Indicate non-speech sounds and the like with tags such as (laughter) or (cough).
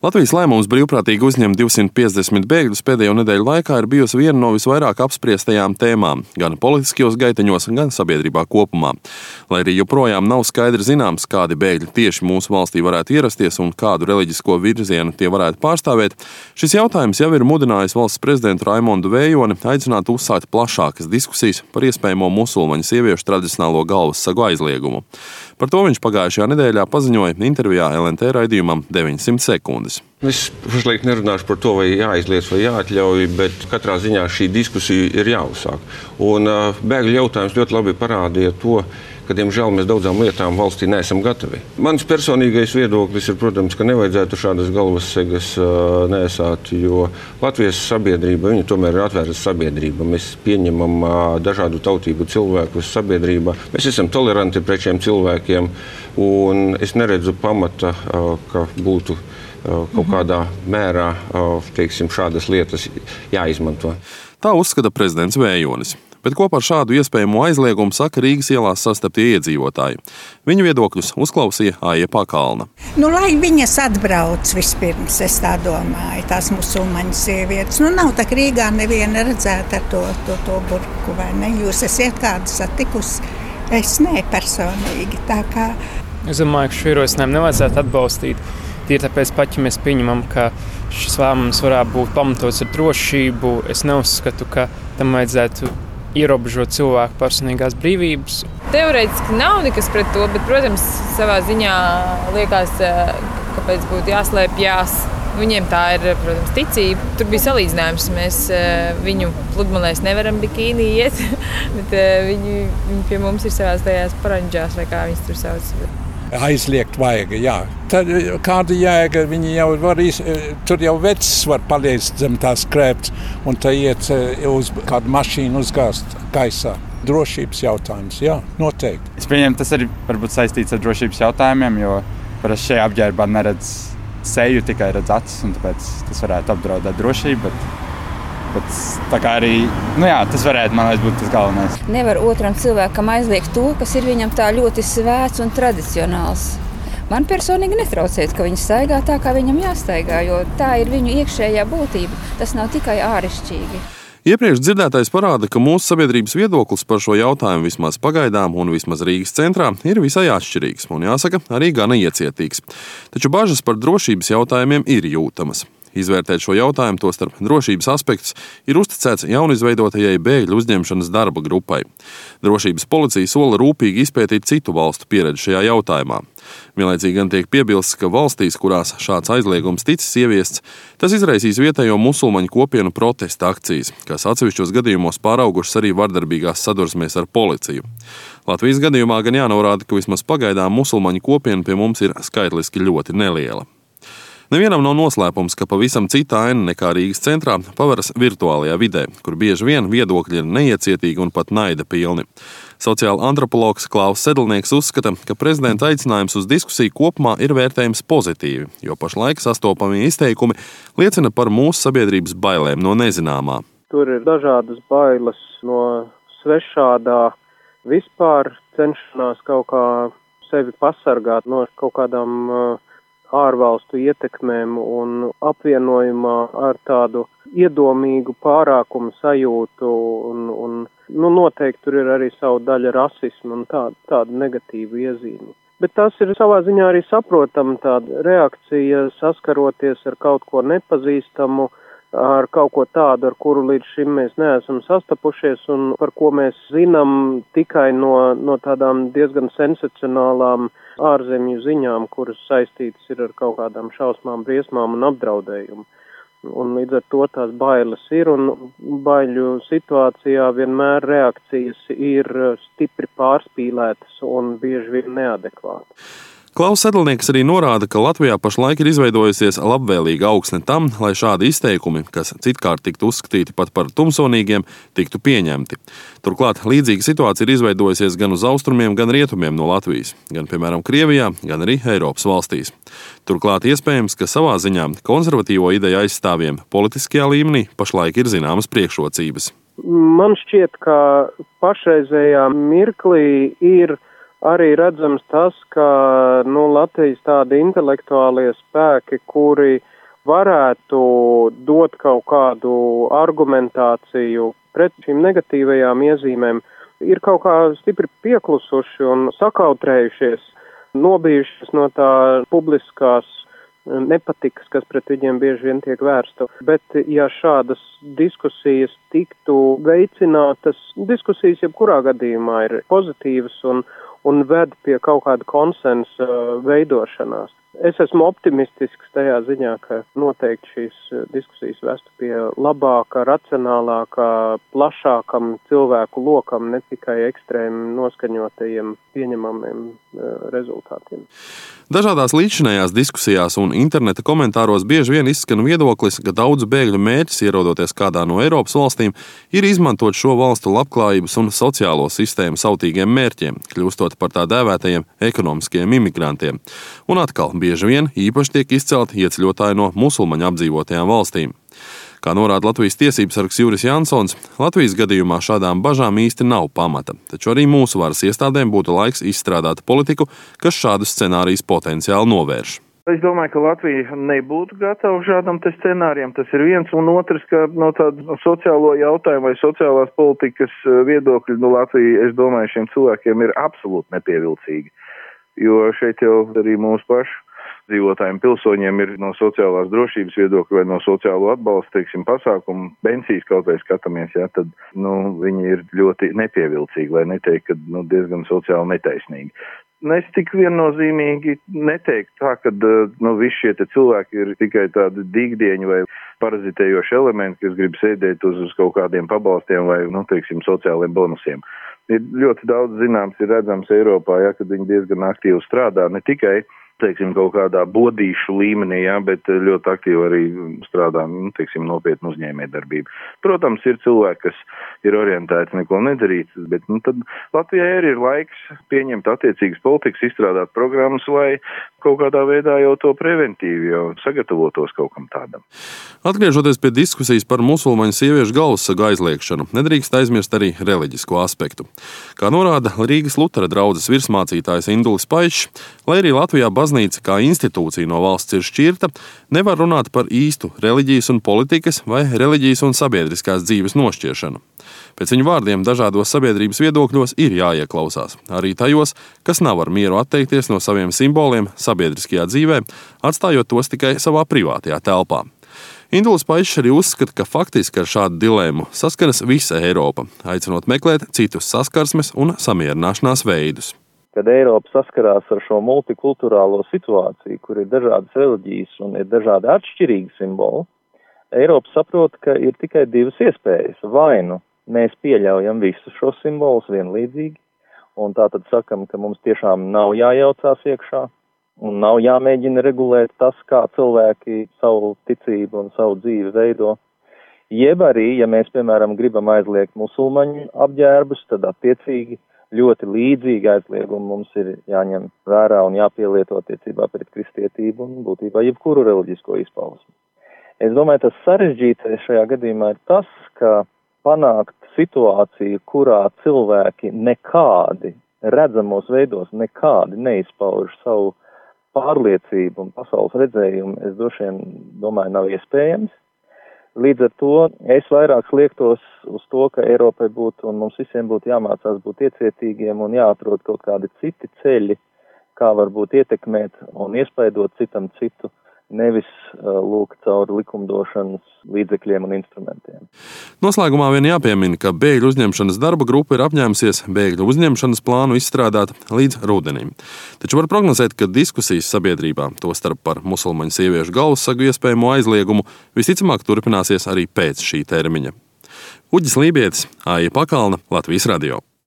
Latvijas lēmums brīvprātīgi uzņemt 250 bēgļus pēdējo nedēļu laikā ir bijusi viena no visvairāk apspriestajām tēmām gan politiskajos gaiteņos, gan sabiedrībā kopumā. Lai arī joprojām nav skaidri zināms, kādi bēgļi tieši mūsu valstī varētu ierasties un kādu reliģisko virzienu tie varētu pārstāvēt, šis jautājums jau ir mudinājis valsts prezidentu Raimondu Vējoni aicināt uzsākt plašākas diskusijas par iespējamo musulmaņu sieviešu tradicionālo galvas sagu aizliegumu. Par to viņš pagājušajā nedēļā paziņoja intervijā LNT raidījumam 900 sekundes. Es pašlaik nerunāšu par to, vai jāizliedz vai jāatļauj, bet katrā ziņā šī diskusija ir jāuzsāk. Un uh, bēgļu jautājums ļoti labi parādīja to, ka, diemžēl, mēs daudzām lietām valstī neesam gatavi. Mans personīgais viedoklis ir, protams, ka nevajadzētu šādas galvas segas uh, nesāt, jo Latvijas sabiedrība tomēr ir atvērta sabiedrība. Mēs pieņemam uh, dažādu tautību cilvēkus sabiedrībā. Mēs esam toleranti pret šiem cilvēkiem, un es neredzu pamata, uh, ka būtu kaut kādā mērā teiksim, šādas lietas jāizmanto. Tā uzskata prezidents Vējonis bet kopā ar šādu iespējamo aizliegumu saka Rīgas ielās sastaptie iedzīvotāji. Viņu viedokļus uzklausīja Aija Pakalna. Nu, lai viņas atbrauc vispirms, es tā domāju, tās musulmaņu sievietes. Nu, nav tā Rīgā neviena redzēta ar to, to, to burku, vai ne? Jūs esat kādu satikusi? Es ne personīgi. Es domāju, ka šo ierosinājumu nevajadzētu atbalstīt. Tieši tāpēc, ja mēs pieņemam, ka šis lēmums varētu būt pamatots ar drošību, es neuzskatu, ka tam vajadzētu ierobežot cilvēku personīgās brīvības. Teorētiski nav nekas pret to, bet, protams, savā ziņā liekas, eh, kāpēc būtu jāslēpjas. Viņiem tā ir, protams, ticība. Tur bija salīdzinājums. Mēs eh, viņu pludmalēs nevaram bikīnī iet, (laughs) bet eh, viņi, viņi pie mums ir savās tajās paranģās, vai kā viņas tur sauc aizliegt vajag. Jā. Tad, kāda jēga viņi jau var izdarīt? Tur jau vecs var paliekt zem tās krēpes un tā iet eh, uz kādu mašīnu uzgāzt gaisā. Drošības jautājums, jā, noteikti. Es pieņemu, tas arī varbūt saistīts ar drošības jautājumiem, jo parasti šajā apģērbā neredz seju, tikai redz acis, un tāpēc tas varētu apdraudēt drošību. Bet Bet arī nu jā, tas varētu liekas, būt tas galvenais. Nevar otram cilvēkam aizliegt to, kas ir viņam tā ļoti svēts un tradicionāls. Man personīgi netraucētu, ka viņi staigā tā, kā viņam jāstaigā, jo tā ir viņu iekšējā būtība. Tas nav tikai āršķirīgi. Iepriekš dzirdētais parāda, ka mūsu sabiedrības viedoklis par šo jautājumu vismaz pagaidām un vismaz Rīgas centrā ir visai atšķirīgs un, jāsaka, arī gana iecietīgs. Taču bažas par drošības jautājumiem ir jūtamas. Izvērtēt šo jautājumu, tostarp drošības aspektus, ir uzticēts jaunizveidotajai bēgļu uzņemšanas darba grupai. Drošības policija sola rūpīgi izpētīt citu valstu pieredzi šajā jautājumā. Vienlaicīgi gan tiek piebilsts, ka valstīs, kurās šāds aizliegums ticis ieviests, tas izraisīs vietējo musulmaņu kopienu protesta akcijas, kas atsevišķos gadījumos pāraugušas arī vardarbīgās sadursmēs ar policiju. Latvijas gadījumā gan jānorāda, ka vismaz pagaidām musulmaņu kopiena pie mums ir skaitliski ļoti neliela. Nevienam nav noslēpums, ka pavisam cita aina nekā Rīgas centrā paveras virtuālajā vidē, kur bieži vien viedokļi ir neiecietīgi un pat naida pilni. Sociāla antropologs Klaus Sedlnieks uzskata, ka prezidenta aicinājums uz diskusiju kopumā ir vērtējams pozitīvi, jo pašlaik sastopamie izteikumi liecina par mūsu sabiedrības bailēm no nezināmā. Tur ir dažādas bailes no svešādā, vispār cenšanās kaut kā sevi pasargāt no kaut kādām uh, ārvalstu ietekmēm un apvienojumā ar tādu iedomīgu pārākumu sajūtu un, un nu, noteikti tur ir arī savu daļu rasismu un tādu, tādu negatīvu iezīmi. Bet tas ir savā ziņā arī saprotama tāda reakcija saskaroties ar kaut ko nepazīstamu, ar kaut ko tādu, ar kuru līdz šim mēs neesam sastapušies un par ko mēs zinām tikai no, no tādām diezgan sensacionālām ārzemju ziņām, kuras saistītas ir ar kaut kādām šausmām, briesmām un apdraudējumu. Un līdz ar to tās bailes ir, un baiļu situācijā vienmēr reakcijas ir stipri pārspīlētas un bieži vien neadekvātas. Klaus Sedlnieks arī norāda, ka Latvijā pašlaik ir izveidojusies labvēlīga augsne tam, lai šādi izteikumi, kas citkārt tiktu uzskatīti pat par tumsonīgiem, tiktu pieņemti. Turklāt līdzīga situācija ir izveidojusies gan uz austrumiem, gan rietumiem no Latvijas, gan piemēram Krievijā, gan arī Eiropas valstīs. Turklāt iespējams, ka savā ziņā konservatīvo ideju aizstāvjiem politiskajā līmenī pašlaik ir zināmas priekšrocības. Man šķiet, ka pašreizējā mirklī ir arī redzams tas, ka nu, Latvijas tādi intelektuālie spēki, kuri varētu dot kaut kādu argumentāciju pret šīm negatīvajām iezīmēm, ir kaut kā stipri pieklusuši un sakautrējušies, nobijušies no tā publiskās nepatikas, kas pret viņiem bieži vien tiek vērsta. Bet, ja šādas diskusijas tiktu veicinātas, diskusijas jebkurā gadījumā ir pozitīvas un, un ved pie kaut kāda konsensa veidošanās. Es esmu optimistisks tajā ziņā, ka noteikti šīs eh, diskusijas vestu pie labāka, racionālāka, plašākam cilvēku lokam, ne tikai ekstrēmi noskaņotajiem pieņemamiem eh, rezultātiem. Dažādās līdzinējās diskusijās un interneta komentāros bieži vien izskan viedoklis, ka daudzu bēgļu mērķis, ierodoties kādā no Eiropas valstīm, ir izmantot šo valstu labklājības un sociālo sistēmu sautīgiem mērķiem, kļūstot par tā dēvētajiem ekonomiskiem imigrantiem. Un atkal, bieži vien īpaši tiek izcelti ieceļotāji no musulmaņu apdzīvotajām valstīm. Kā norāda Latvijas tiesības sargs Juris Jansons, Latvijas gadījumā šādām bažām īsti nav pamata, taču arī mūsu varas iestādēm būtu laiks izstrādāt politiku, kas šādus scenārijus potenciāli novērš. Es domāju, ka Latvija nebūtu gatava šādam scenārijam. Tas ir viens, un otrs, ka no tāda sociālo jautājumu vai sociālās politikas eh, viedokļa, nu, Latvija, es domāju, šiem cilvēkiem ir absolūti nepievilcīga. Jo šeit jau arī mūsu pašu dzīvotājiem pilsoņiem ir no sociālās drošības viedokļa vai no sociālo atbalsta, teiksim, pasākumu, pensijas kaut vai skatāmies, jā, tad, nu, viņi ir ļoti nepievilcīgi, lai neteikt, ka, nu, diezgan sociāli netaisnīgi. Nu, es tik viennozīmīgi neteiktu tā, ka nu, visi šie cilvēki ir tikai tādi dīgdieņi vai parazitējoši elementi, kas grib sēdēt uz, uz kaut kādiem pabalstiem vai, nu, teiksim, sociāliem bonusiem. Ir ļoti daudz zināms, ir redzams Eiropā, ja, kad viņi diezgan aktīvi strādā, ne tikai teiksim, kaut kādā bodīšu līmenī, jā, bet eh, ļoti aktīvi arī strādā, nu, teiksim, nopietnu uzņēmē darbību. Protams, ir cilvēki, kas ir orientēti neko nedarīt, bet, nu, tad Latvijai arī ir laiks pieņemt attiecīgas politikas, izstrādāt programmas, lai kaut kādā veidā jau to preventīvi jau sagatavotos kaut kam tādam. Atgriežoties pie diskusijas par musulmaņu sieviešu galvasagu aizliekšanu, nedrīkst aizmirst arī reliģisko aspektu. Kā norāda Rīgas Lutera draudzes virsmācītājs Indulis Paišs, lai arī Latvijā baznīca kā institūcija no valsts ir šķirta, nevar runāt par īstu reliģijas un politikas vai reliģijas un sabiedriskās dzīves nošķiršanu. Pēc viņu vārdiem, dažādos sabiedrības viedokļos ir jāieklausās, arī tajos, kas nav ar mieru atteikties no saviem simboliem sabiedriskajā dzīvē, atstājot tos tikai savā privātajā telpā. Induls Paišs arī uzskata, ka faktiski ar šādu dilemmu saskaras visa Eiropa, aicinot meklēt citus saskarsmes un samierināšanās veidus kad Eiropa saskarās ar šo multikulturālo situāciju, kur ir dažādas reliģijas un ir dažādi atšķirīgi simboli, Eiropa saprot, ka ir tikai divas iespējas. Vai nu mēs pieļaujam visus šos simbolus vienlīdzīgi, un tā tad sakam, ka mums tiešām nav jājaucās iekšā, un nav jāmēģina regulēt tas, kā cilvēki savu ticību un savu dzīvi veido. Jeb arī, ja mēs, piemēram, gribam aizliegt musulmaņu apģērbus, tad attiecīgi ļoti līdzīgi aizliegumi mums ir jāņem vērā un jāpielieto attiecībā pret kristietību un būtībā jebkuru reliģisko izpausmu. Es domāju, tas sarežģītais šajā gadījumā ir tas, ka panākt situāciju, kurā cilvēki nekādi redzamos veidos nekādi neizpauž savu pārliecību un pasaules redzējumu, es droši vien domāju, nav iespējams. Līdz ar to es vairāk liektos uz to, ka Eiropai būtu un mums visiem būtu jāmācās būt iecietīgiem un jāatrod kaut kādi citi ceļi, kā varbūt ietekmēt un iespaidot citam citu nevis uh, lūk caur likumdošanas līdzekļiem un instrumentiem. Noslēgumā vien jāpiemina, ka bēgļu uzņemšanas darba grupa ir apņēmusies bēgļu uzņemšanas plānu izstrādāt līdz rudenim. Taču var prognozēt, ka diskusijas sabiedrībā, tostarp par musulmaņu sieviešu galvasagu iespējamo aizliegumu, visticamāk turpināsies arī pēc šī termiņa. Uģis Lībijams, Aija Pakalna, Latvijas Radio.